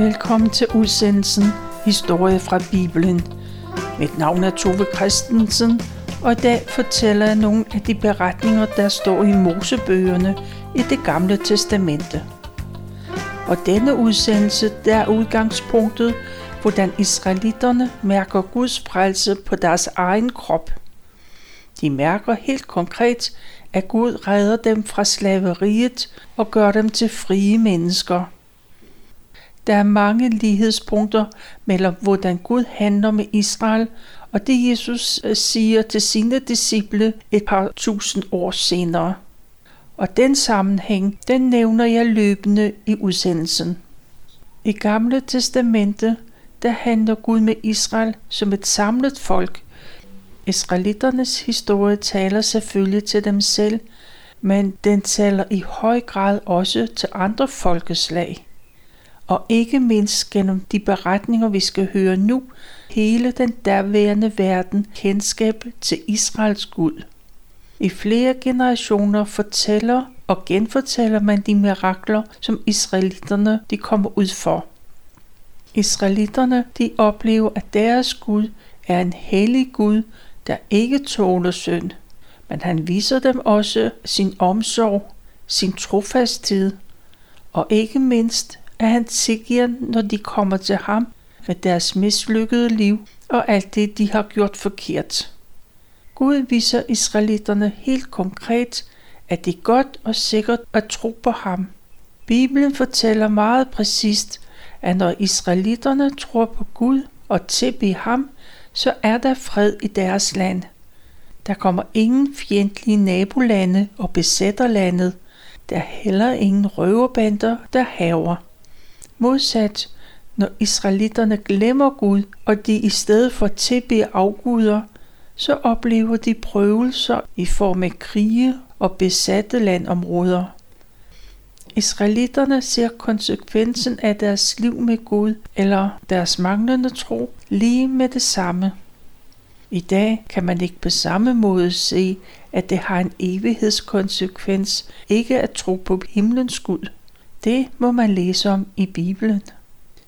Velkommen til udsendelsen Historie fra Bibelen. Mit navn er Tove Christensen, og i dag fortæller jeg nogle af de beretninger, der står i Mosebøgerne i det gamle testamente. Og denne udsendelse der er udgangspunktet, hvordan israelitterne mærker Guds frelse på deres egen krop. De mærker helt konkret, at Gud redder dem fra slaveriet og gør dem til frie mennesker. Der er mange lighedspunkter mellem, hvordan Gud handler med Israel, og det Jesus øh, siger til sine disciple et par tusind år senere. Og den sammenhæng, den nævner jeg løbende i udsendelsen. I Gamle Testamente, der handler Gud med Israel som et samlet folk. Israelitternes historie taler selvfølgelig til dem selv, men den taler i høj grad også til andre folkeslag og ikke mindst gennem de beretninger, vi skal høre nu, hele den derværende verden kendskab til Israels Gud. I flere generationer fortæller og genfortæller man de mirakler, som israelitterne de kommer ud for. Israelitterne de oplever, at deres Gud er en hellig Gud, der ikke tåler synd, men han viser dem også sin omsorg, sin trofasthed og ikke mindst at han tilgiver, når de kommer til ham med deres mislykkede liv og alt det, de har gjort forkert. Gud viser israelitterne helt konkret, at det er godt og sikkert at tro på ham. Bibelen fortæller meget præcist, at når israelitterne tror på Gud og tilbeder ham, så er der fred i deres land. Der kommer ingen fjendtlige nabolande og besætter landet. Der er heller ingen røverbander, der haver. Modsat, når israelitterne glemmer Gud, og de i stedet for tilbeder afguder, så oplever de prøvelser i form af krige og besatte landområder. Israelitterne ser konsekvensen af deres liv med Gud eller deres manglende tro lige med det samme. I dag kan man ikke på samme måde se, at det har en evighedskonsekvens ikke at tro på himlens Gud. Det må man læse om i Bibelen.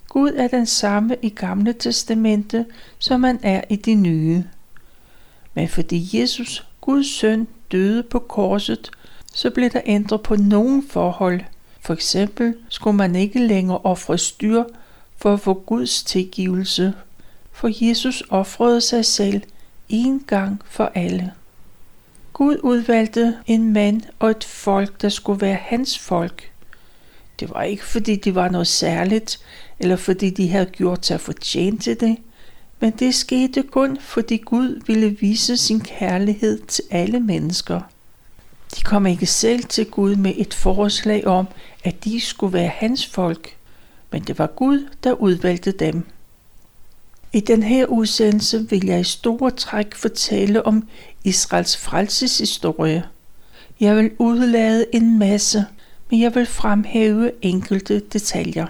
Gud er den samme i Gamle Testamente, som han er i det nye. Men fordi Jesus, Guds søn, døde på korset, så blev der ændret på nogle forhold. For eksempel skulle man ikke længere ofre styr for at få Guds tilgivelse, for Jesus ofrede sig selv en gang for alle. Gud udvalgte en mand og et folk, der skulle være hans folk. Det var ikke fordi de var noget særligt, eller fordi de havde gjort sig fortjent til det, men det skete kun fordi Gud ville vise sin kærlighed til alle mennesker. De kom ikke selv til Gud med et forslag om, at de skulle være hans folk, men det var Gud, der udvalgte dem. I den her udsendelse vil jeg i store træk fortælle om Israels frelseshistorie. Jeg vil udlade en masse, men jeg vil fremhæve enkelte detaljer.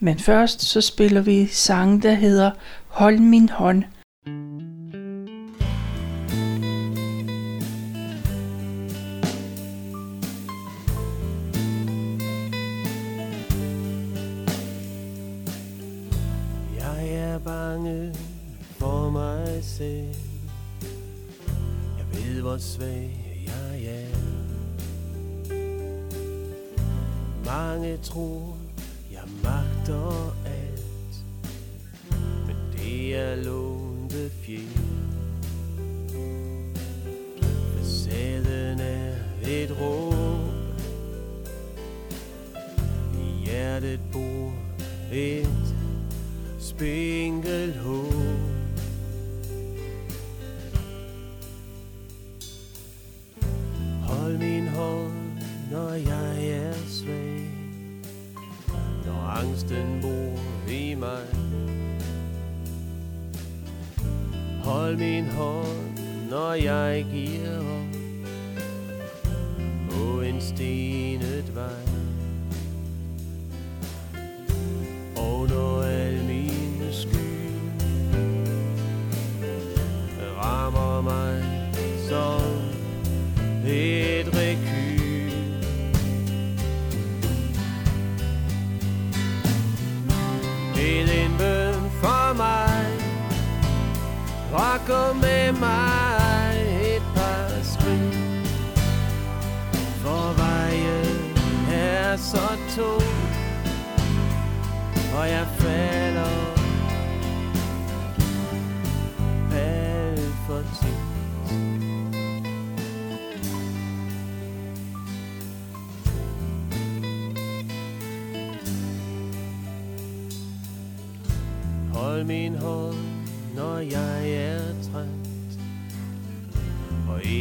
Men først så spiller vi sangen, der hedder Hold min hånd. Jeg er bange for mig selv. Jeg ved, hvor svag Mange tror, jeg magter alt, men det er lånte fjerde.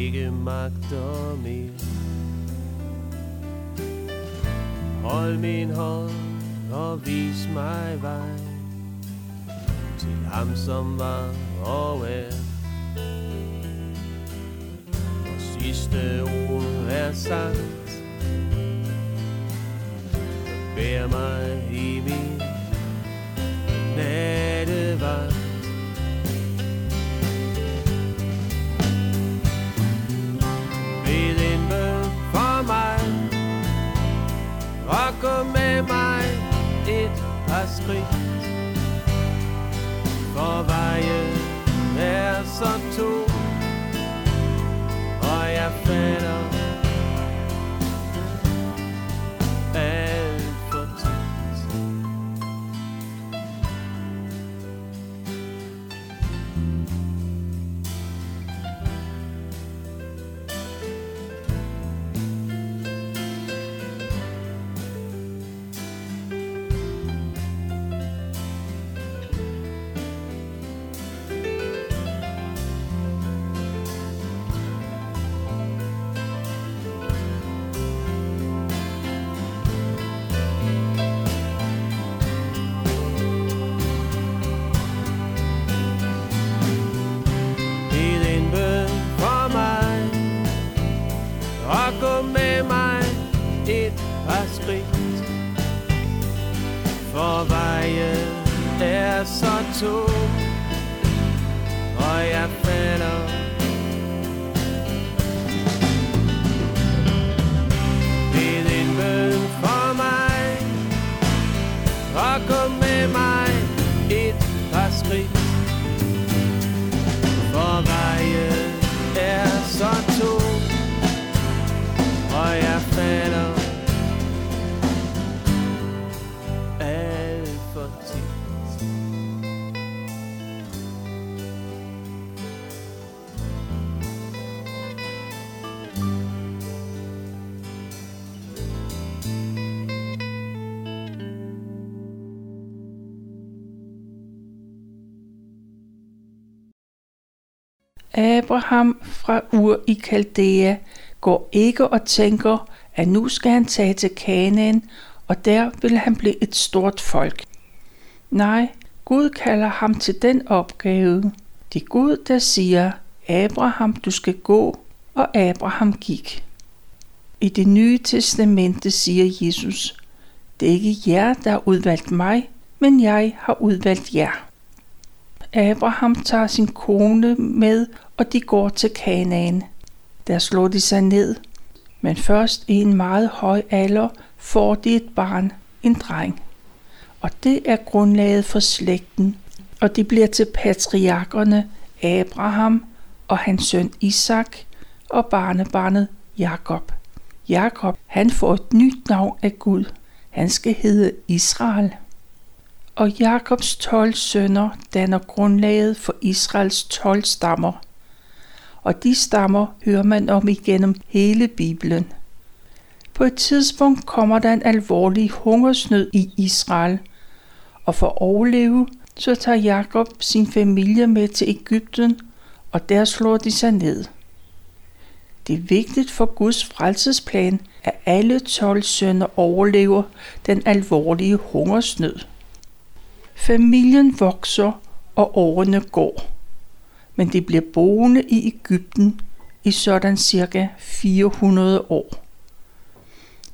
Ikke magter mere. Hold min hånd og vis mig vej Til ham som var og er. Og sidste ord er sagt. Bær mig i min nattevagt par skridt For vejen er så tung Og jeg falder Abraham fra Ur i Kaldea går ikke og tænker, at nu skal han tage til Kanaan, og der vil han blive et stort folk. Nej, Gud kalder ham til den opgave. Det er Gud, der siger, Abraham, du skal gå, og Abraham gik. I det nye testamente siger Jesus, det er ikke jer, der har udvalgt mig, men jeg har udvalgt jer. Abraham tager sin kone med, og de går til Kanaan. Der slår de sig ned, men først i en meget høj alder får de et barn, en dreng. Og det er grundlaget for slægten, og de bliver til patriarkerne Abraham og hans søn Isak og barnebarnet Jakob. Jakob, han får et nyt navn af Gud. Han skal hedde Israel. Og Jakobs 12 sønner danner grundlaget for Israels 12 stammer. Og de stammer hører man om igennem hele Bibelen. På et tidspunkt kommer der en alvorlig hungersnød i Israel, og for at overleve, så tager Jakob sin familie med til Ægypten, og der slår de sig ned. Det er vigtigt for Guds frelsesplan, at alle 12 sønner overlever den alvorlige hungersnød. Familien vokser, og årene går. Men de bliver boende i Ægypten i sådan cirka 400 år.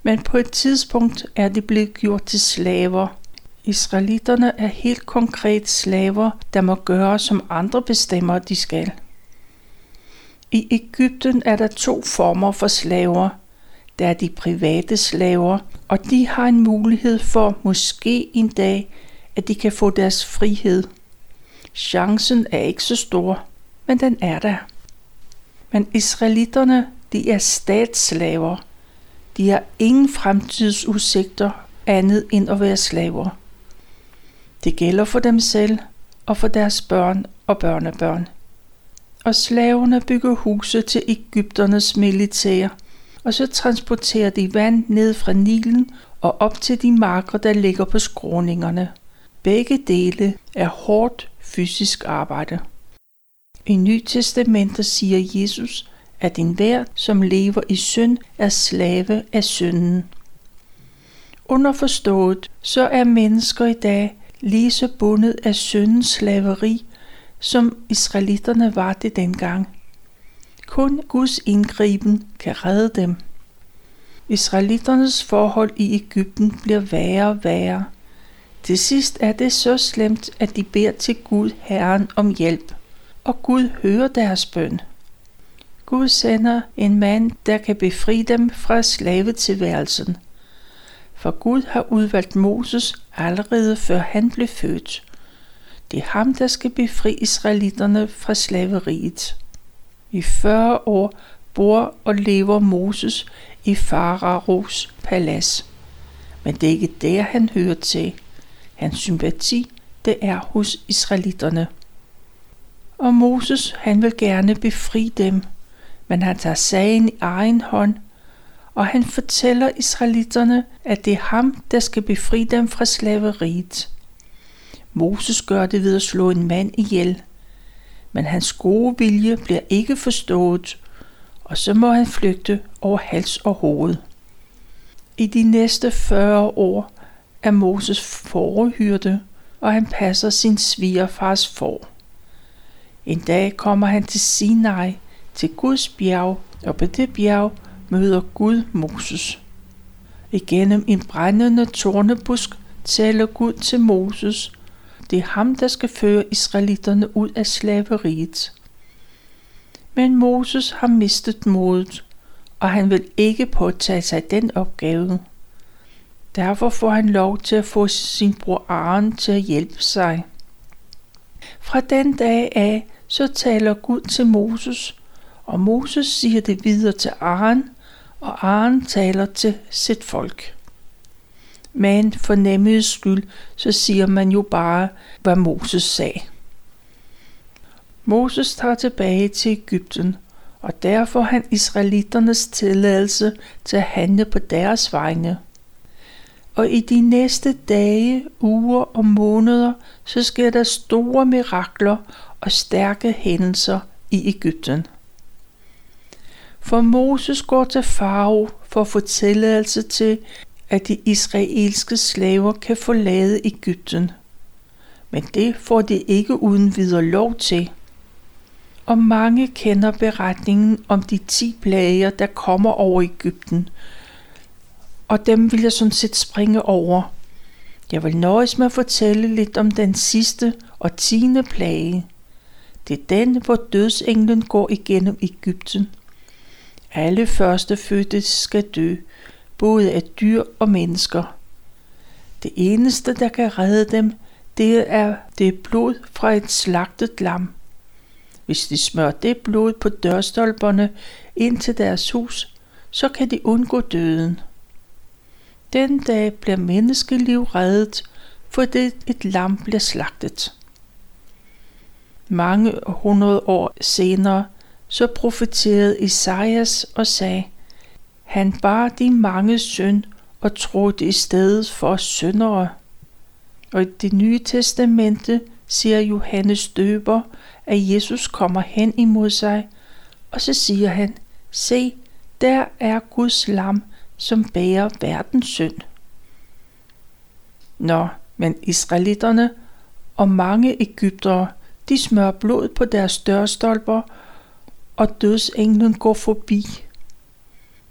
Men på et tidspunkt er de blevet gjort til slaver. Israelitterne er helt konkret slaver, der må gøre, som andre bestemmer, de skal. I Ægypten er der to former for slaver. Der er de private slaver, og de har en mulighed for måske en dag, at de kan få deres frihed. Chancen er ikke så stor, men den er der. Men israelitterne, de er statsslaver. De har ingen fremtidsudsigter andet end at være slaver. Det gælder for dem selv og for deres børn og børnebørn. Og slaverne bygger huse til Ægypternes militær, og så transporterer de vand ned fra Nilen og op til de marker, der ligger på skråningerne. Begge dele er hårdt fysisk arbejde. I Nytestamentet siger Jesus, at enhver, som lever i synd, er slave af synden. Underforstået, så er mennesker i dag lige så bundet af syndens slaveri, som israelitterne var det dengang. Kun Guds indgriben kan redde dem. Israelitternes forhold i Ægypten bliver værre og værre. Til sidst er det så slemt, at de beder til Gud Herren om hjælp, og Gud hører deres bøn. Gud sender en mand, der kan befri dem fra slavetilværelsen. For Gud har udvalgt Moses allerede før han blev født. Det er ham, der skal befri israelitterne fra slaveriet. I 40 år bor og lever Moses i Faraos palads. Men det er ikke der, han hører til. Hans sympati, det er hos israelitterne. Og Moses, han vil gerne befri dem, men han tager sagen i egen hånd, og han fortæller israelitterne, at det er ham, der skal befri dem fra slaveriet. Moses gør det ved at slå en mand ihjel, men hans gode vilje bliver ikke forstået, og så må han flygte over hals og hoved. I de næste 40 år er Moses forhyrte, og han passer sin svigerfars for. En dag kommer han til Sinai, til Guds bjerg, og på det bjerg møder Gud Moses. Igennem en brændende tornebusk taler Gud til Moses. Det er ham, der skal føre israelitterne ud af slaveriet. Men Moses har mistet modet, og han vil ikke påtage sig den opgave. Derfor får han lov til at få sin bror Aaron til at hjælpe sig. Fra den dag af, så taler Gud til Moses, og Moses siger det videre til Aaron, og Aaron taler til sit folk. Men for nemmets skyld, så siger man jo bare, hvad Moses sagde. Moses tager tilbage til Ægypten, og der får han israelitternes tilladelse til at handle på deres vegne. Og i de næste dage, uger og måneder, så sker der store mirakler og stærke hændelser i Ægypten. For Moses går til Farao for at få tilladelse til, at de israelske slaver kan forlade Ægypten. Men det får de ikke uden videre lov til. Og mange kender beretningen om de ti plager, der kommer over Ægypten. Og dem vil jeg sådan set springe over. Jeg vil nøjes med at fortælle lidt om den sidste og tiende plage. Det er den, hvor dødsenglen går igennem Ægypten alle førstefødte skal dø, både af dyr og mennesker. Det eneste, der kan redde dem, det er det blod fra et slagtet lam. Hvis de smører det blod på dørstolperne ind til deres hus, så kan de undgå døden. Den dag bliver menneskeliv reddet, fordi et lam bliver slagtet. Mange hundrede år senere så profeterede Esajas og sagde, han bar de mange synd og trådte i stedet for syndere. Og i det nye testamente siger Johannes døber, at Jesus kommer hen imod sig, og så siger han, se, der er Guds lam, som bærer verdens synd. Nå, men israelitterne og mange egyptere, de smører blod på deres dørstolper og dødsenglen går forbi.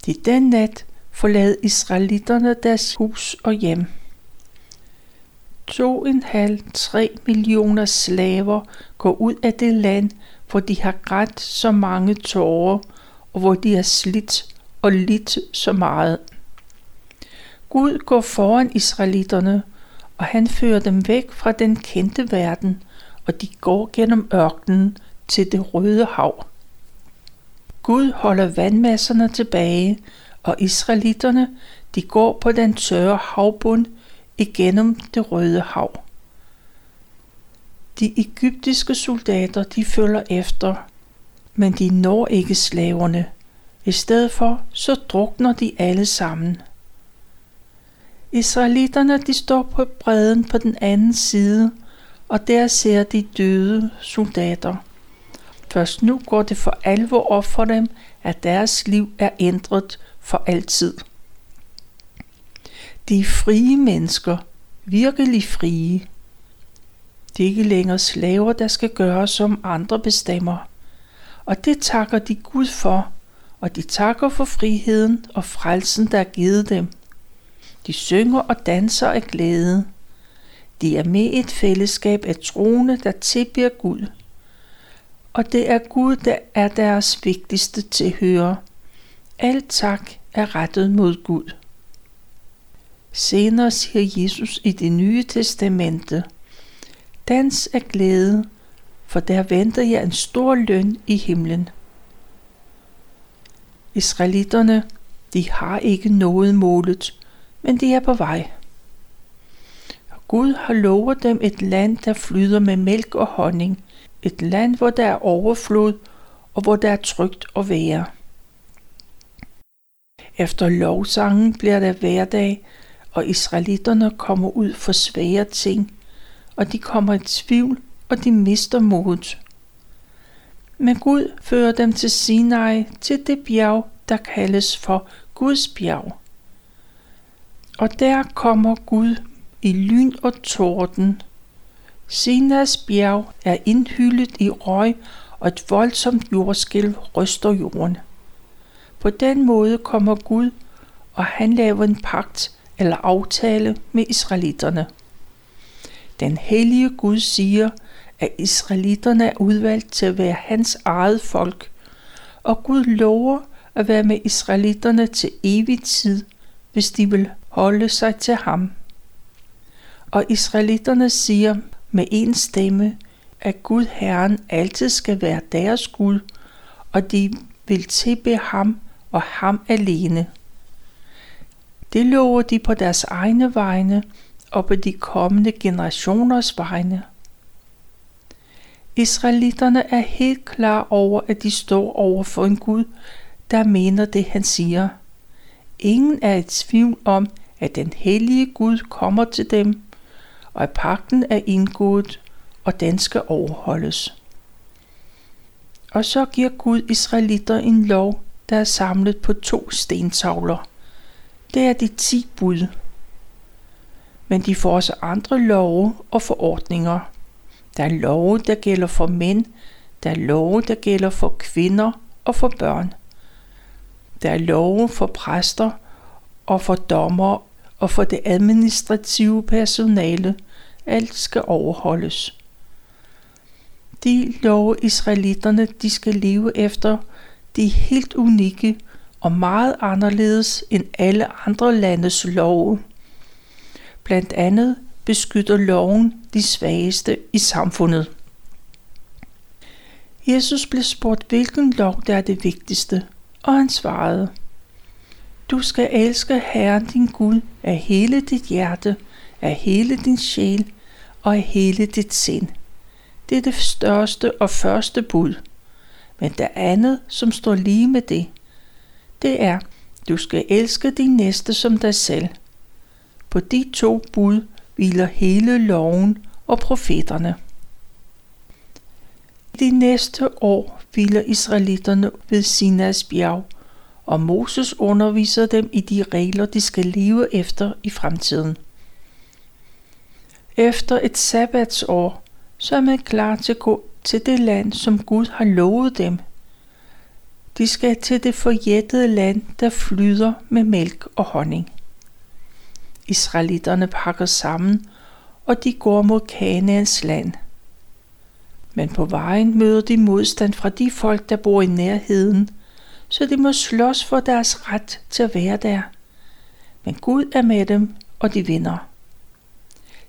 Det den nat forlade israelitterne deres hus og hjem. 2,5-3 millioner slaver går ud af det land, hvor de har grædt så mange tårer, og hvor de har slidt og lidt så meget. Gud går foran israelitterne, og han fører dem væk fra den kendte verden og de går gennem ørkenen til det røde hav. Gud holder vandmasserne tilbage, og israelitterne de går på den tørre havbund igennem det røde hav. De egyptiske soldater de følger efter, men de når ikke slaverne. I stedet for så drukner de alle sammen. Israelitterne de står på bredden på den anden side, og der ser de døde soldater. Først nu går det for alvor op for dem, at deres liv er ændret for altid. De er frie mennesker, virkelig frie. Det er ikke længere slaver, der skal gøre, som andre bestemmer. Og det takker de Gud for, og de takker for friheden og frelsen, der er givet dem. De synger og danser af glæde. De er med i et fællesskab af troende, der tilbeder Gud. Og det er Gud, der er deres vigtigste tilhører. Alt tak er rettet mod Gud. Senere siger Jesus i det nye testamente, Dans af glæde, for der venter jeg en stor løn i himlen. Israelitterne, de har ikke nået målet, men de er på vej. Gud har lovet dem et land, der flyder med mælk og honning. Et land, hvor der er overflod og hvor der er trygt at være. Efter lovsangen bliver der hverdag, og israelitterne kommer ud for svære ting, og de kommer i tvivl, og de mister modet. Men Gud fører dem til Sinai, til det bjerg, der kaldes for Guds bjerg. Og der kommer Gud i lyn og torden. Sinas bjerg er indhyllet i røg, og et voldsomt jordskælv ryster jorden. På den måde kommer Gud, og han laver en pagt eller aftale med israelitterne. Den hellige Gud siger, at israelitterne er udvalgt til at være hans eget folk, og Gud lover at være med israelitterne til evig tid, hvis de vil holde sig til ham. Og israelitterne siger med en stemme, at Gud Herren altid skal være deres Gud, og de vil tilbe ham og ham alene. Det lover de på deres egne vegne og på de kommende generationers vegne. Israelitterne er helt klar over, at de står over for en Gud, der mener det, han siger. Ingen er i tvivl om, at den hellige Gud kommer til dem, og at pakten er indgået, og den skal overholdes. Og så giver Gud israelitter en lov, der er samlet på to stentavler. Det er de ti bud. Men de får også andre love og forordninger. Der er love, der gælder for mænd, der er love, der gælder for kvinder og for børn. Der er love for præster og for dommer og for det administrative personale. Alt skal overholdes. De love israelitterne de skal leve efter, de er helt unikke og meget anderledes end alle andre landes love. Blandt andet beskytter loven de svageste i samfundet. Jesus blev spurgt, hvilken lov der er det vigtigste, og han svarede, Du skal elske Herren din Gud af hele dit hjerte, af hele din sjæl og af hele dit sind. Det er det største og første bud. Men det andet, som står lige med det, det er, du skal elske din næste som dig selv. På de to bud hviler hele loven og profeterne. De næste år hviler israelitterne ved Sinas bjerg, og Moses underviser dem i de regler, de skal leve efter i fremtiden. Efter et sabbatsår, så er man klar til at gå til det land, som Gud har lovet dem. De skal til det forjættede land, der flyder med mælk og honning. Israelitterne pakker sammen, og de går mod Kanaans land. Men på vejen møder de modstand fra de folk, der bor i nærheden, så de må slås for deres ret til at være der. Men Gud er med dem, og de vinder.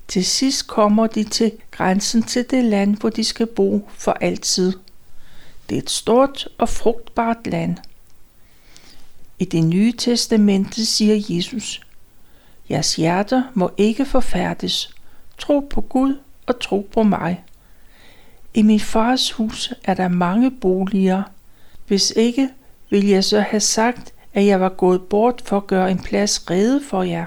Til sidst kommer de til grænsen til det land, hvor de skal bo for altid. Det er et stort og frugtbart land. I det nye testamente siger Jesus, Jeres hjerter må ikke forfærdes. Tro på Gud og tro på mig. I min fars hus er der mange boliger. Hvis ikke, vil jeg så have sagt, at jeg var gået bort for at gøre en plads rede for jer.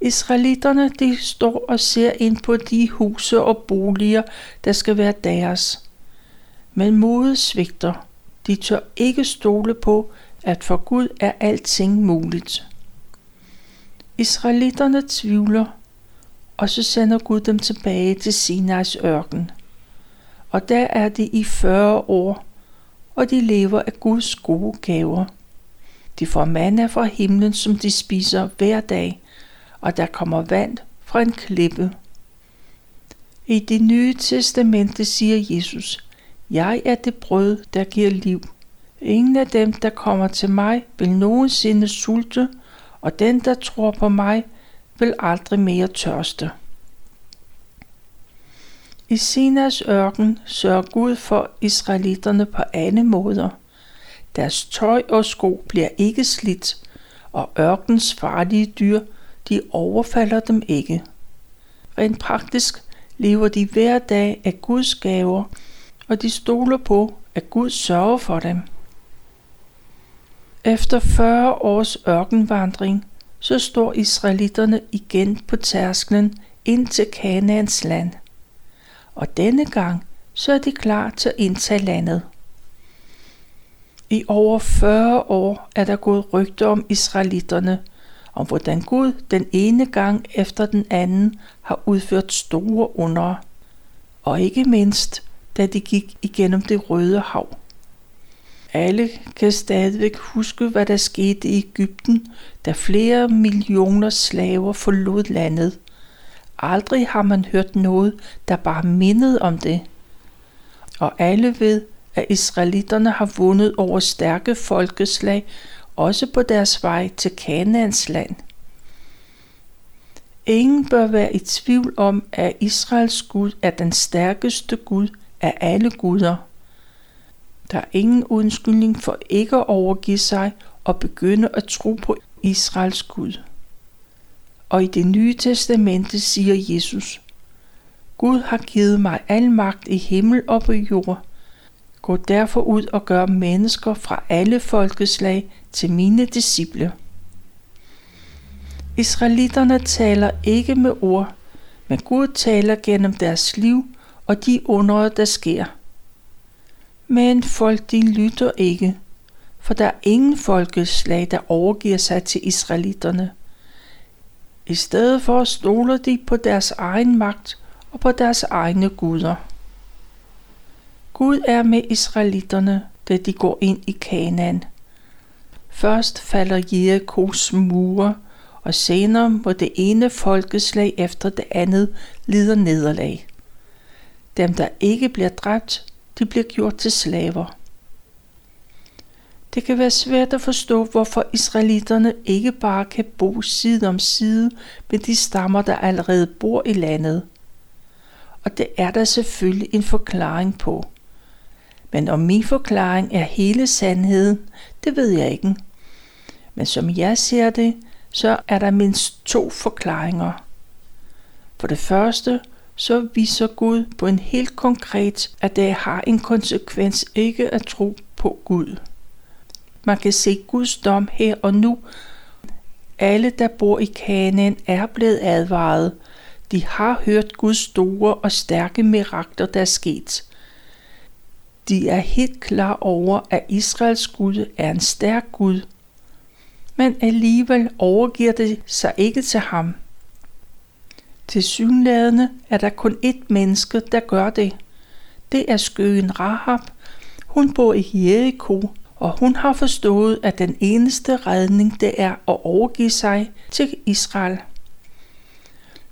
Israelitterne de står og ser ind på de huse og boliger, der skal være deres. Men modet svigter. De tør ikke stole på, at for Gud er alting muligt. Israelitterne tvivler, og så sender Gud dem tilbage til Sinais ørken. Og der er de i 40 år, og de lever af Guds gode gaver. De får manna fra himlen, som de spiser hver dag, og der kommer vand fra en klippe. I det nye testamente siger Jesus, Jeg er det brød, der giver liv. Ingen af dem, der kommer til mig, vil nogensinde sulte, og den, der tror på mig, vil aldrig mere tørste. I Sinas ørken sørger Gud for israelitterne på alle måder. Deres tøj og sko bliver ikke slidt, og ørkens farlige dyr, de overfalder dem ikke. Rent praktisk lever de hver dag af Guds gaver, og de stoler på, at Gud sørger for dem. Efter 40 års ørkenvandring, så står israelitterne igen på tærsklen ind til Kanaans land. Og denne gang, så er de klar til at indtage landet. I over 40 år er der gået rygter om israelitterne, om hvordan Gud den ene gang efter den anden har udført store under, og ikke mindst, da de gik igennem det røde hav. Alle kan stadigvæk huske, hvad der skete i Ægypten, da flere millioner slaver forlod landet. Aldrig har man hørt noget, der bare mindede om det. Og alle ved, at israelitterne har vundet over stærke folkeslag, også på deres vej til Kanaans land. Ingen bør være i tvivl om, at Israels Gud er den stærkeste Gud af alle guder. Der er ingen undskyldning for ikke at overgive sig og begynde at tro på Israels Gud. Og i det nye testamente siger Jesus, Gud har givet mig al magt i himmel og på jord. Gå derfor ud og gør mennesker fra alle folkeslag til mine disciple. Israelitterne taler ikke med ord, men Gud taler gennem deres liv og de under, der sker – men folk de lytter ikke, for der er ingen folkeslag, der overgiver sig til israelitterne. I stedet for stoler de på deres egen magt og på deres egne guder. Gud er med israelitterne, da de går ind i Kanaan. Først falder Jerikos mure, og senere må det ene folkeslag efter det andet lider nederlag. Dem, der ikke bliver dræbt, de bliver gjort til slaver. Det kan være svært at forstå, hvorfor israelitterne ikke bare kan bo side om side med de stammer, der allerede bor i landet. Og det er der selvfølgelig en forklaring på. Men om min forklaring er hele sandheden, det ved jeg ikke. Men som jeg ser det, så er der mindst to forklaringer. For det første, så viser Gud på en helt konkret, at det har en konsekvens ikke at tro på Gud. Man kan se Guds dom her og nu. Alle, der bor i Kanaan, er blevet advaret. De har hørt Guds store og stærke mirakler, der er sket. De er helt klar over, at Israels Gud er en stærk Gud. Men alligevel overgiver det sig ikke til ham. Til synlædende er der kun ét menneske, der gør det. Det er skøen Rahab. Hun bor i Jericho, og hun har forstået, at den eneste redning det er at overgive sig til Israel.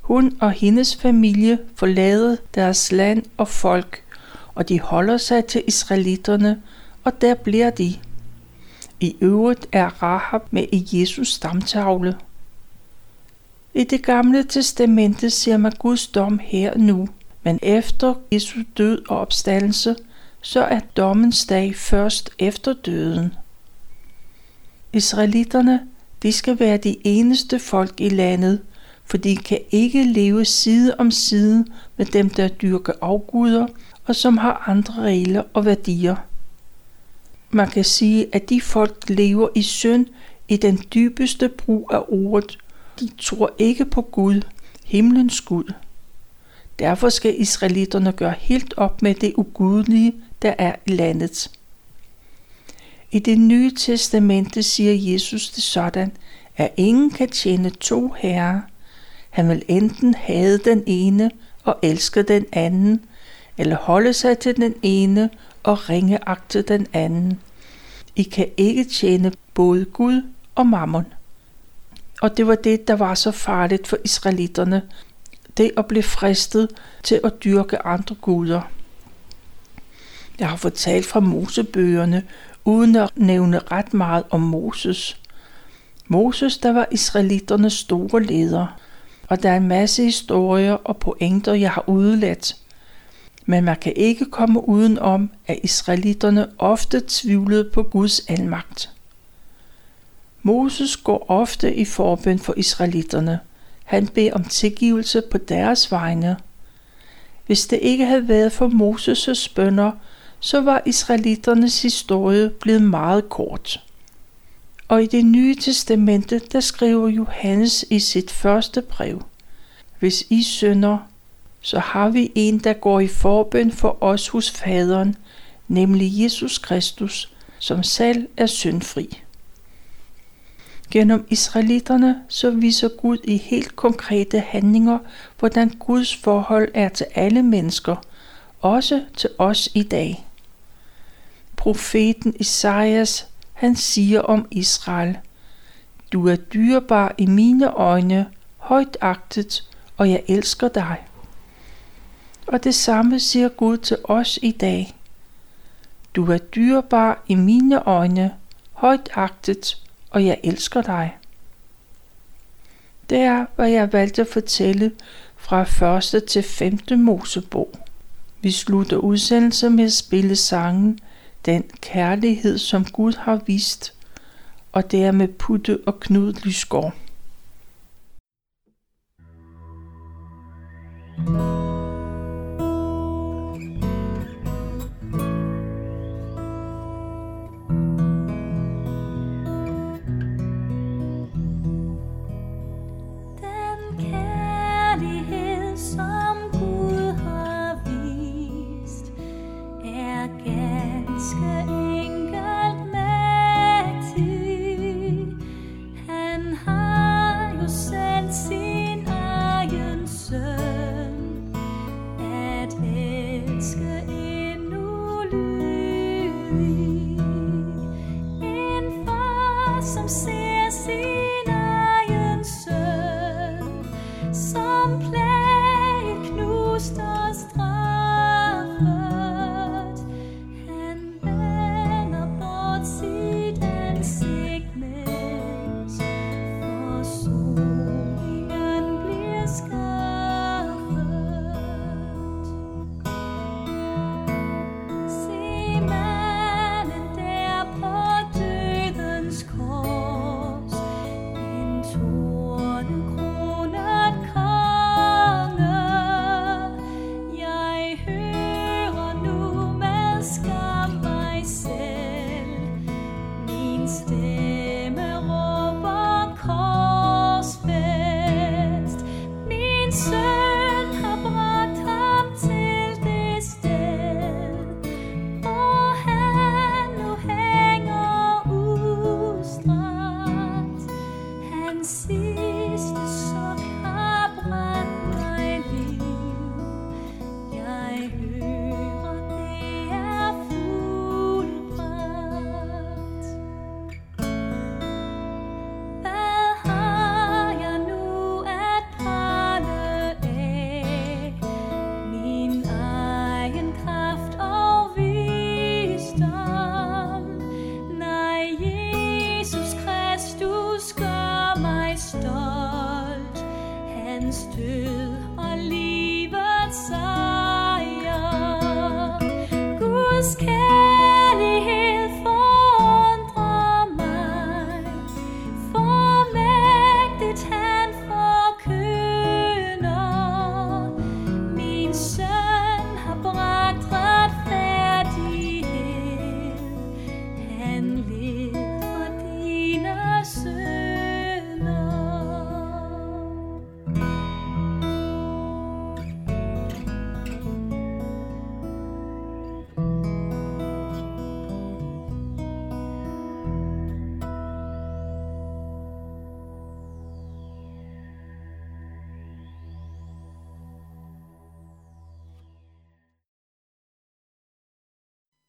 Hun og hendes familie forlader deres land og folk, og de holder sig til israelitterne, og der bliver de. I øvrigt er Rahab med i Jesus stamtavle. I det gamle testamente ser man Guds dom her nu, men efter Jesu død og opstandelse, så er dommens dag først efter døden. Israelitterne, de skal være de eneste folk i landet, for de kan ikke leve side om side med dem, der dyrker afguder og som har andre regler og værdier. Man kan sige, at de folk lever i synd i den dybeste brug af ordet. De tror ikke på Gud, himlens Gud. Derfor skal israelitterne gøre helt op med det ugudelige, der er i landet. I det nye testamente siger Jesus det sådan, at ingen kan tjene to herrer. Han vil enten have den ene og elske den anden, eller holde sig til den ene og ringeagte den anden. I kan ikke tjene både Gud og mammon. Og det var det, der var så farligt for israelitterne, det at blive fristet til at dyrke andre guder. Jeg har fortalt fra Mosebøgerne, uden at nævne ret meget om Moses. Moses, der var israelitternes store leder, og der er en masse historier og pointer, jeg har udeladt. Men man kan ikke komme uden om, at israelitterne ofte tvivlede på Guds almagt. Moses går ofte i forbøn for israelitterne. Han beder om tilgivelse på deres vegne. Hvis det ikke havde været for Moses' bønder, så var israelitternes historie blevet meget kort. Og i det nye testamente, der skriver Johannes i sit første brev, Hvis I synder, så har vi en, der går i forbøn for os hos faderen, nemlig Jesus Kristus, som selv er syndfri. Gennem israelitterne så viser Gud i helt konkrete handlinger, hvordan Guds forhold er til alle mennesker, også til os i dag. Profeten Isaias, han siger om Israel, Du er dyrebar i mine øjne, højt agtet, og jeg elsker dig. Og det samme siger Gud til os i dag. Du er dyrebar i mine øjne, højt agtet, og jeg elsker dig. Det er, hvad jeg valgte at fortælle fra 1. til 5. Mosebog. Vi slutter udsendelsen med at spille sangen Den kærlighed, som Gud har vist, og det er med Putte og Knud Lysgaard. you.